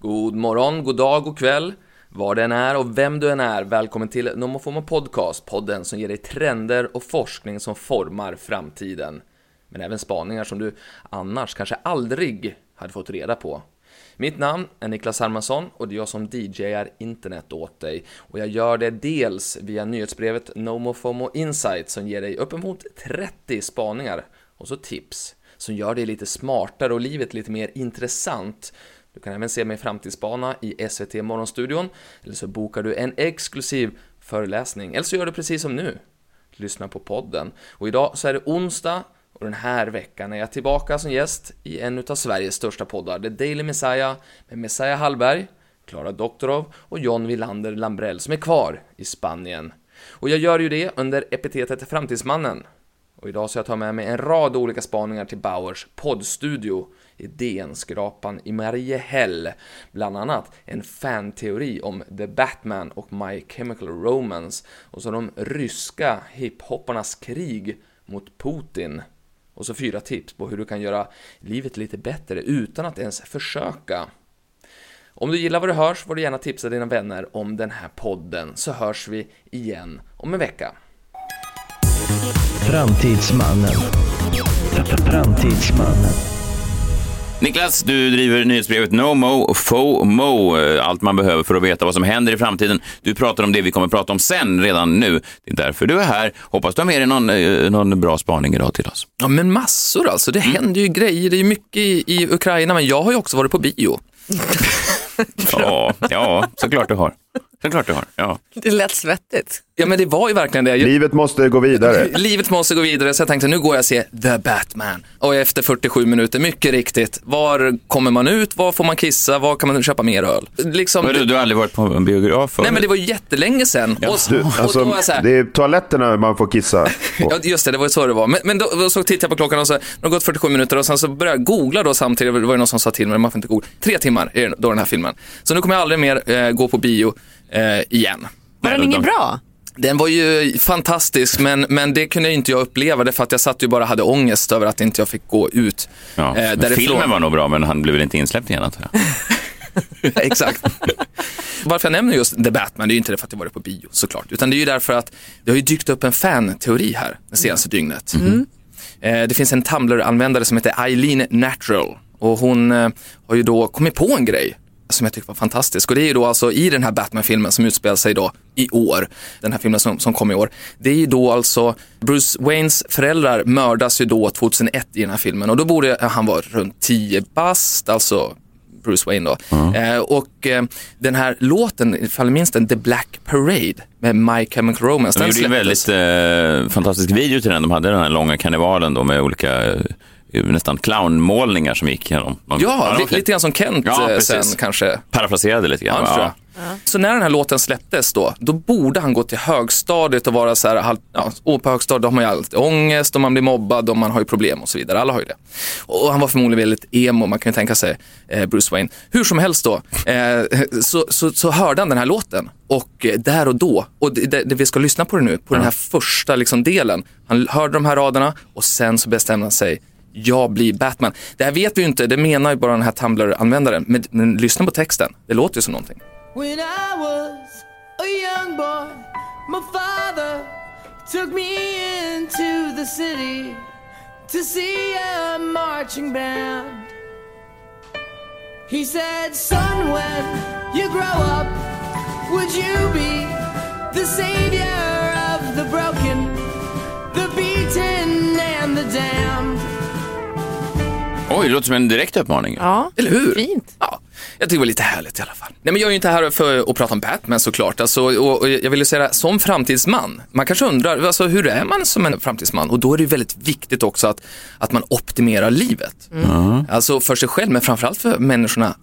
God morgon, god dag, god kväll. Var det än är och vem du än är, välkommen till NomoFomo Podcast, podden som ger dig trender och forskning som formar framtiden. Men även spaningar som du annars kanske aldrig hade fått reda på. Mitt namn är Niklas Hermansson och det är jag som DJar internet åt dig. Och jag gör det dels via nyhetsbrevet NomoFomo Insight som ger dig uppemot 30 spaningar och så tips som gör dig lite smartare och livet lite mer intressant. Du kan även se mig framtidsbana i SVT Morgonstudion eller så bokar du en exklusiv föreläsning eller så gör du precis som nu. Lyssna på podden. Och idag så är det onsdag och den här veckan är jag tillbaka som gäst i en av Sveriges största poddar, The Daily Messiah, med Messiah Hallberg, Klara Doktorov och John Wilander Lambrell som är kvar i Spanien. Och jag gör ju det under epitetet Framtidsmannen. Och idag så jag tar med mig en rad olika spaningar till Bauers poddstudio i DN-skrapan i Mariehäll. Bland annat en fanteori om The Batman och My Chemical Romance och så de ryska hiphopparnas krig mot Putin. Och så fyra tips på hur du kan göra livet lite bättre utan att ens försöka. Om du gillar vad du hör så får du gärna tipsa dina vänner om den här podden så hörs vi igen om en vecka. Framtidsmannen. Framtidsmannen. Niklas, du driver nyhetsbrevet NoMo FOMO, allt man behöver för att veta vad som händer i framtiden. Du pratar om det vi kommer att prata om sen, redan nu. Det är därför du är här. Hoppas du har med dig någon, eh, någon bra spaning idag till oss. Ja, men massor alltså. Det händer ju grejer. Det är ju mycket i, i Ukraina, men jag har ju också varit på bio. Ja, ja, såklart du har. Såklart du har, ja. Det lät svettigt. Ja, men det var ju verkligen det. Livet måste gå vidare. Livet måste gå vidare, så jag tänkte nu går jag och ser The Batman. Och efter 47 minuter, mycket riktigt, var kommer man ut, var får man kissa, var kan man köpa mer öl? Liksom, Men du, du har aldrig varit på en biograf förut? Nej men det var ju jättelänge sedan. Och, Du, och alltså, då var jag så här, det är toaletterna man får kissa på. Ja, just det, det var ju så det var. Men, men då, då så tittade jag på klockan och så, det har gått 47 minuter och sen så började jag googla då samtidigt, det var ju någon som sa till mig, man får inte googla. Tre timmar är då den här filmen. Så nu kommer jag aldrig mer eh, gå på bio eh, igen. Var den de- bra? Den var ju fantastisk, men, men det kunde ju inte jag uppleva det för att jag satt ju bara hade ångest över att inte jag fick gå ut Ja, eh, filmen var nog bra, men han blev väl inte insläppt igen antar jag. Exakt. Varför jag nämner just The Batman, det är ju inte det för att jag varit på bio såklart, utan det är ju därför att det har ju dykt upp en fan-teori här det senaste dygnet. Eh, Det finns en Tumblr-användare som heter Eileen Natural och hon eh, har ju då kommit på en grej som jag tycker var fantastisk och det är ju då alltså i den här Batman-filmen som utspelar sig då i år, den här filmen som, som kom i år. Det är ju då alltså Bruce Waynes föräldrar mördas ju då 2001 i den här filmen och då borde han vara runt 10 bast, alltså Bruce Wayne då. Eh, och eh, den här låten, ifall ni minns den, The Black Parade med My Chemical Romance. De gjorde ju en väldigt eh, fantastisk video till den. De hade den här långa karnevalen då med olika eh, nästan clownmålningar som gick genom. Ja, li- lite grann som Kent Ja, eh, sen kanske. Parafraserade lite grann. Ja. Så när den här låten släpptes då, då borde han gå till högstadiet och vara så här, ja, och på högstadiet har man ju alltid ångest och man blir mobbad och man har ju problem och så vidare. Alla har ju det. Och han var förmodligen väldigt emo, man kan ju tänka sig eh, Bruce Wayne. Hur som helst då, eh, så, så, så hörde han den här låten och eh, där och då, och det, det, vi ska lyssna på det nu, på den här första liksom, delen. Han hörde de här raderna och sen så bestämde han sig jag blir Batman. Det här vet vi ju inte, det menar ju bara den här Tumblr-användaren. Men, men lyssna på texten, det låter ju som någonting. When I was a young boy, my father took me into the city to see a marching band. He said, Son, when you grow up, would you be the savior of the broken, the beaten, Oj, det låter som en direkt uppmaning. Ja, Eller hur? fint. Ja, jag tycker det var lite härligt i alla fall. Nej, men jag är ju inte här för att prata om Batman såklart. Alltså, och, och jag vill ju säga som framtidsman, man kanske undrar, alltså, hur är man som en framtidsman? Och då är det ju väldigt viktigt också att, att man optimerar livet. Alltså för sig själv, men framförallt för människorna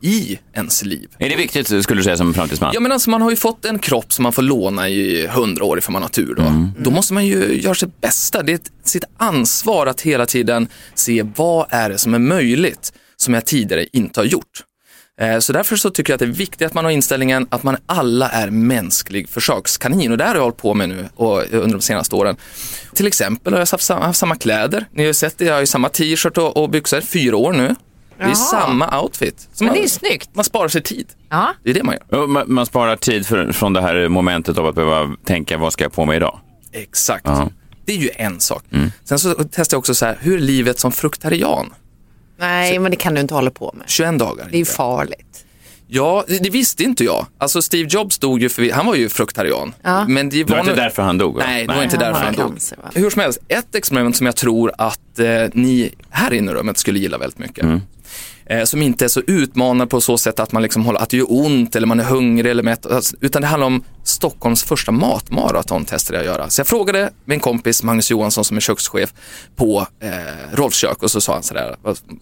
i ens liv. Är det viktigt, skulle du säga, som framtidsman? Ja men alltså man har ju fått en kropp som man får låna i hundra år ifall man har tur då. Då måste man ju göra sitt bästa. Det är ett, sitt ansvar att hela tiden se vad är det som är möjligt som jag tidigare inte har gjort. Eh, Så därför så tycker jag att det är viktigt att man har inställningen att man alla är mänsklig försökskanin och det här har jag hållit på med nu och, under de senaste åren. Till exempel har jag haft samma, haft samma kläder. Ni har ju sett det, jag har ju samma t-shirt och, och byxor, fyra år nu. Det är Jaha. samma outfit. Så Men man, det är snyggt. man sparar sig tid. Ja. Det är det man gör. Man, man sparar tid för, från det här momentet av att behöva tänka vad ska jag på mig idag? Exakt. Ja. Det är ju en sak. Mm. Sen så testar jag också så här, hur är livet som fruktarian? Nej, men det kan du inte hålla på med. 21 dagar. Det är ju farligt. Ja, det det visste inte jag. Alltså Steve Jobs dog ju för, han var ju fruktarian. Ja. Men det Det var var inte därför han dog? va? Nej, det var inte Han därför har han dog. Hur som helst, ett experiment som jag tror att eh, ni här inne i rummet skulle gilla väldigt mycket. Eh, som inte är så utmanande på så sätt att man liksom håller, att det gör ont eller man är hungrig eller mätt. Alltså, Utan det handlar om Stockholms första matmaraton testade jag göra. Så jag frågade min kompis Magnus Johansson som är kökschef på eh, Rolfs kök och så sa han sådär,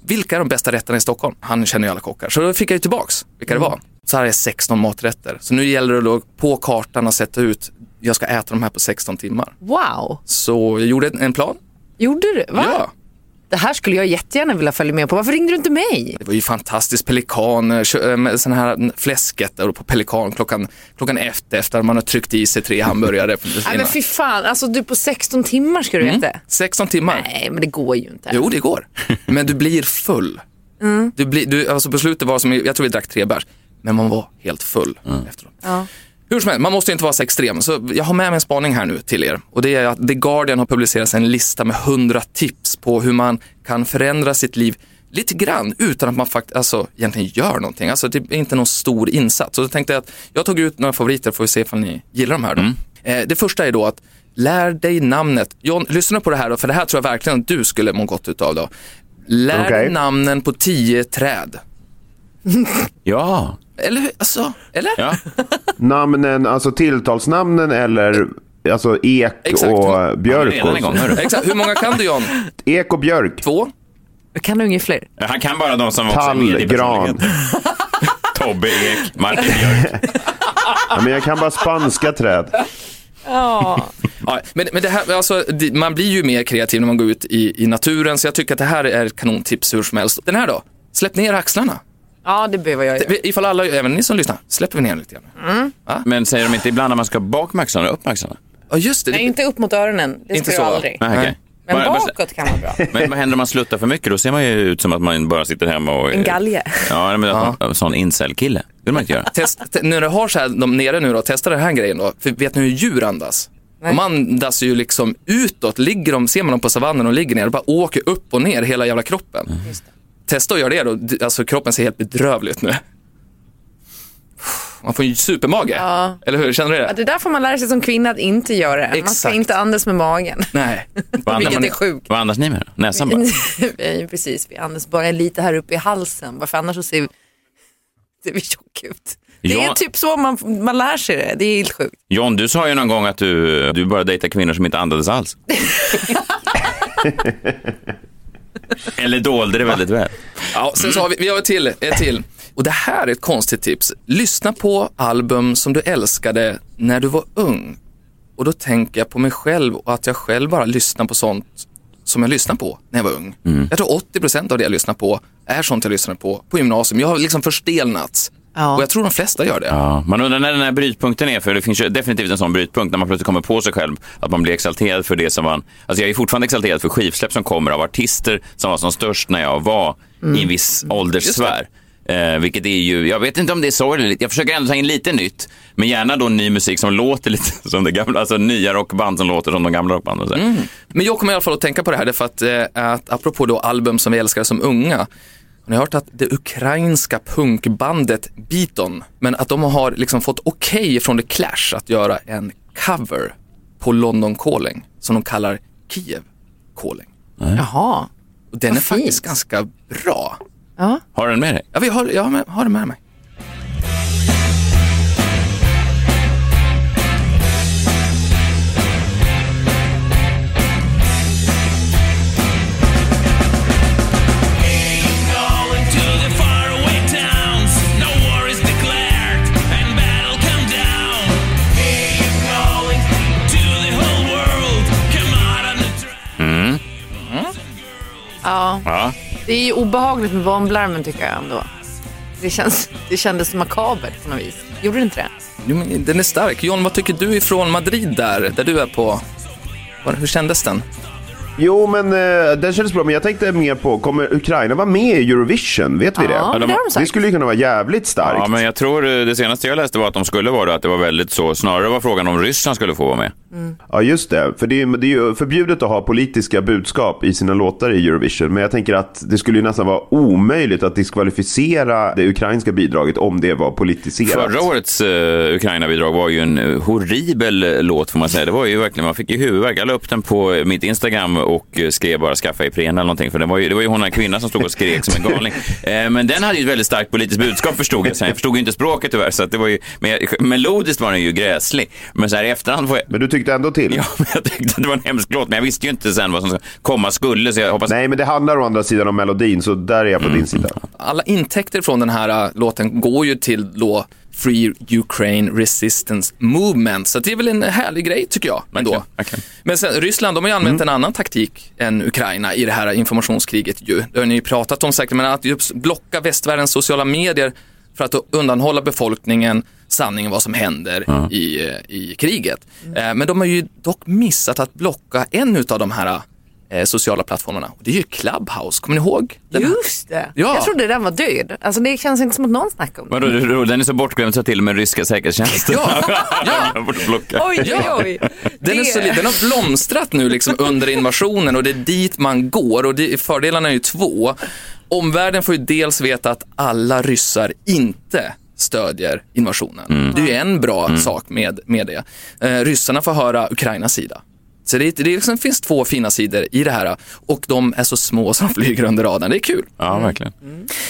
vilka är de bästa rätterna i Stockholm? Han känner ju alla kockar. Så då fick jag ju tillbaks vilka det var. Så här är 16 maträtter. Så nu gäller det då på kartan att sätta ut, jag ska äta de här på 16 timmar. Wow. Så jag gjorde en plan. Gjorde du? Va? Ja, Det här skulle jag jättegärna vilja följa med på. Varför ringde du inte mig? det var ju fantastiskt. Pelikan, eh, sån här fläsket där på Pelikan klockan, klockan efter, efter man har tryckt i sig tre hamburgare. Nej men fy fan, alltså du på 16 timmar ska du Mm. äta? 16 timmar. Nej men det går ju inte. Jo, det går. Men du blir full. Du blir, du, alltså på slutet var som, jag tror vi drack tre bärs, men man var helt full efteråt. Ja. Hur som helst, man måste inte vara så extrem. Så jag har med mig en spaning här nu till er. Och det är att The Guardian har publicerat en lista med 100 tips på hur man kan förändra sitt liv lite grann utan att man faktiskt alltså, egentligen gör någonting. Alltså det är inte någon stor insats. Så då tänkte jag att jag tog ut några favoriter får vi se ifall ni gillar de här då. Eh, det första är då att lär dig namnet. John, lyssna på det här då, för det här tror jag verkligen att du skulle må gott utav då. Lär Okej. namnen på 10 träd. Ja. Eller hur? Alltså, eller? ja. Namnen, alltså tilltalsnamnen eller alltså ek Exakt. och björk. Och, hörru. Exakt, hur många kan du John? ek och björk. Två? Kan du inget fler? Han kan bara de som också är med i gran. Tobbe Ek, Martin Björk. Ja, men jag kan bara spanska träd. Ja. Ja, men, men det här, alltså, man blir ju mer kreativ när man går ut i, i naturen, så jag tycker att det här är ett kanontips hur som helst. Den här då? Släpp ner axlarna. Ja, det behöver jag göra. Ifall alla, även ni som lyssnar, släpper vi ner lite grann. Men säger de inte ibland att man ska bak med axlarna, upp med axlarna? Ja, just det. Nej, inte upp mot öronen. Det Inte ska så, du va? aldrig. Nej, okej. Men Bara- bara- bakåt kan vara bra. Men vad händer om man sluttar för mycket? Då ser man ju ut som att man bara sitter hemma och... En galge. Ja, men en sån incel-kille. Det vill man inte göra. test, te, när du har så här, de nere nu då, testa den här grejen då. För vet ni hur djur andas? De andas ju liksom utåt, ligger de, ser man dem på savannen och ligger ner, och bara åker upp och ner hela jävla kroppen. Testa att göra det då, alltså kroppen ser helt bedrövlig ut nu. Man får ju supermage, Ja. eller hur? Känner du det? Ja, det där får man lära sig som kvinna att inte göra. Man ska inte andas med magen. Nej. Vad Vilket är sjukt. vad andas ni med då? Näsan bara? Precis, vi andas bara lite här uppe i halsen. Varför annars så ser vi, ser vi tjock ut. Det är typ så man, man lär sig det. Det är helt sjukt. John, du sa ju någon gång att du, du bara dejtar kvinnor som inte andades alls. Eller dolde det väldigt väl. Ja, sen så har vi, vi har ett till, ett till. Och det här är ett konstigt tips. Lyssna på album som du älskade när du var ung. Och då tänker jag på mig själv och att jag själv bara lyssnar på sånt som jag lyssnade på när jag var ung. Jag tror 80% av det jag lyssnar på är sånt jag lyssnade på på gymnasium. Jag har liksom förstelnats. Ja. Och jag tror de flesta gör det. Ja, man undrar när den här brytpunkten är, för det finns ju definitivt en sån brytpunkt när man plötsligt kommer på sig själv att man blir exalterad för det som man... Alltså jag är fortfarande exalterad för skivsläpp som kommer av artister som var som störst när jag var i en viss ålderssfär. Eh, vilket är ju, jag vet inte om det är sorgligt, jag försöker ändå ta in lite nytt, men gärna då ny musik som låter lite som det gamla, alltså nya rockband som låter som de gamla rockbanden. så. Men jag kommer i alla fall att tänka på det här, därför att, eh, att apropå då album som vi älskade som unga, har ni hört att det ukrainska punkbandet Beaton, men att de har liksom fått okej från The Clash att göra en cover på London Calling, som de kallar Kiev Calling. Jaha. Och den Vad är faktiskt fint. ganska bra. Ja. Har du den med dig? Ja, vi har, jag har, med, har den med mig. Ja. Ja. Det är ju obehagligt med bomblarmen tycker jag ändå. Det, känns, det kändes makabert på något vis. Gjorde det inte det? Jo, men den är stark. John, vad tycker du ifrån Madrid där, där du är på? Hur kändes den? Jo, men eh, den kändes bra. Men jag tänkte mer på, kommer Ukraina vara med i Eurovision? Vet vi det? Ja, det har de Det skulle ju kunna vara jävligt starkt. Ja, men jag tror eh, det senaste jag läste var att de skulle vara det, att det var väldigt så. Snarare var frågan om Ryssland skulle få vara med. Ja, just det. För det är, det är ju förbjudet att ha politiska budskap i sina låtar i Eurovision. Men jag tänker att det skulle ju nästan vara omöjligt att diskvalificera det ukrainska bidraget om det var politiserat. Förra årets uh, Ukraina-bidrag var ju en horribel eh, låt får man säga. Det var ju verkligen, man fick ju huvudvärk. Jag la upp den på mitt Instagram och eh, skrev bara skaffa Ipren eller någonting. För det var ju, det var ju hon den kvinnan som stod och skrek som en galning. Eh, men den hade ju ett väldigt starkt politiskt budskap förstod jag sen. Jag förstod ju inte språket tyvärr. Så att det var ju, men jag, melodiskt var den ju gräslig. Men så här i efterhand får jag, Men du tyckte ändå till? Ja, men jag tyckte att det var en hemsk låt, men jag visste ju inte sen vad som komma skulle, så jag hoppas... Nej, men det handlar å andra sidan om melodin, så där är jag på Mm. din sida. Alla intäkter från den här äh, låten går ju till då Free Ukraine Resistance Movement, så det är väl en härlig grej tycker jag. Ändå. Verkligen, verkligen. Men sen, Ryssland, de har ju använt en annan taktik än Ukraina i det här informationskriget ju. Det har ni ju pratat om säkert, men att just blocka västvärldens sociala medier för att undanhålla befolkningen sanningen vad som händer i, eh, i kriget. Eh, Men de har ju dock missat att blocka en av de här eh, sociala plattformarna. Och Det är ju Clubhouse, kommer ni ihåg? Den här? Just det. Ja. Jag trodde den var död. Alltså det känns inte som att någon snackar om. Vadå, du- den är så bortglömd så till och med ryska säkerhetstjänsten Ja, ja. har fått blocka. Oj, oj, oj. Den, är så, li- den har blomstrat nu liksom under invasionen och det är dit man går och det, fördelarna är ju två. Omvärlden får ju dels veta att alla ryssar inte stödjer invasionen. Det är ju en bra sak med, med det. Eh, ryssarna får höra Ukrainas sida. Så det, det liksom finns två fina sidor i det här och de är så små som flyger under radarn. Det är kul. Ja, verkligen.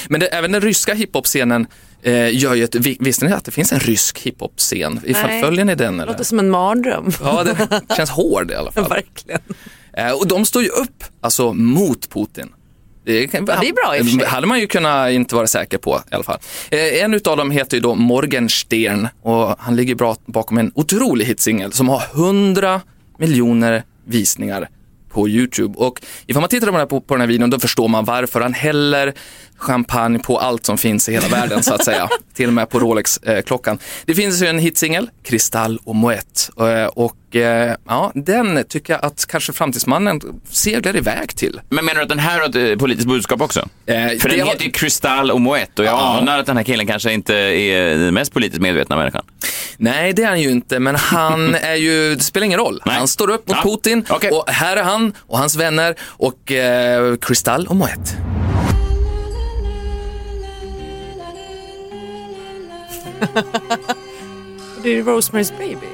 Men det, även den ryska hiphop-scenen eh, gör ju ett, vi- visste ni att det finns en rysk hiphop-scen? Ifall Nej. följer ni den Det eller? låter som en mardröm. Ja, det känns hård i alla fall. Verkligen. Eh, och de står ju upp, alltså mot Putin. Det, kan, Ja, det är bra i och för sig. hade man ju kunnat inte vara säker på i alla fall. Eh, en av dem heter ju då Morgenstern och han ligger bra bakom en otrolig hitsingel som har 100 miljoner visningar på YouTube. Och ifall man tittar på den, här, på, på den här videon då förstår man varför han häller champagne på allt som finns i hela världen så att säga. Till och med på Rolex-klockan. det finns ju en hitsingel, Kristall och Moet. Eh, och eh, ja, den tycker jag att kanske Framtidsmannen seglar iväg till. Men menar du att den här har ett eh, politiskt budskap också? Eh, För den har- heter ju Kristall och Moet och jag Ja. anar att den här killen kanske inte är den mest politiskt medvetna människan. Nej, det är han ju inte, men han är ju, det spelar ingen roll. Nej. Han står upp mot Ja, Putin okej. och här är han och hans vänner och eh, Kristall och Moet. Det är Rosemary's Baby.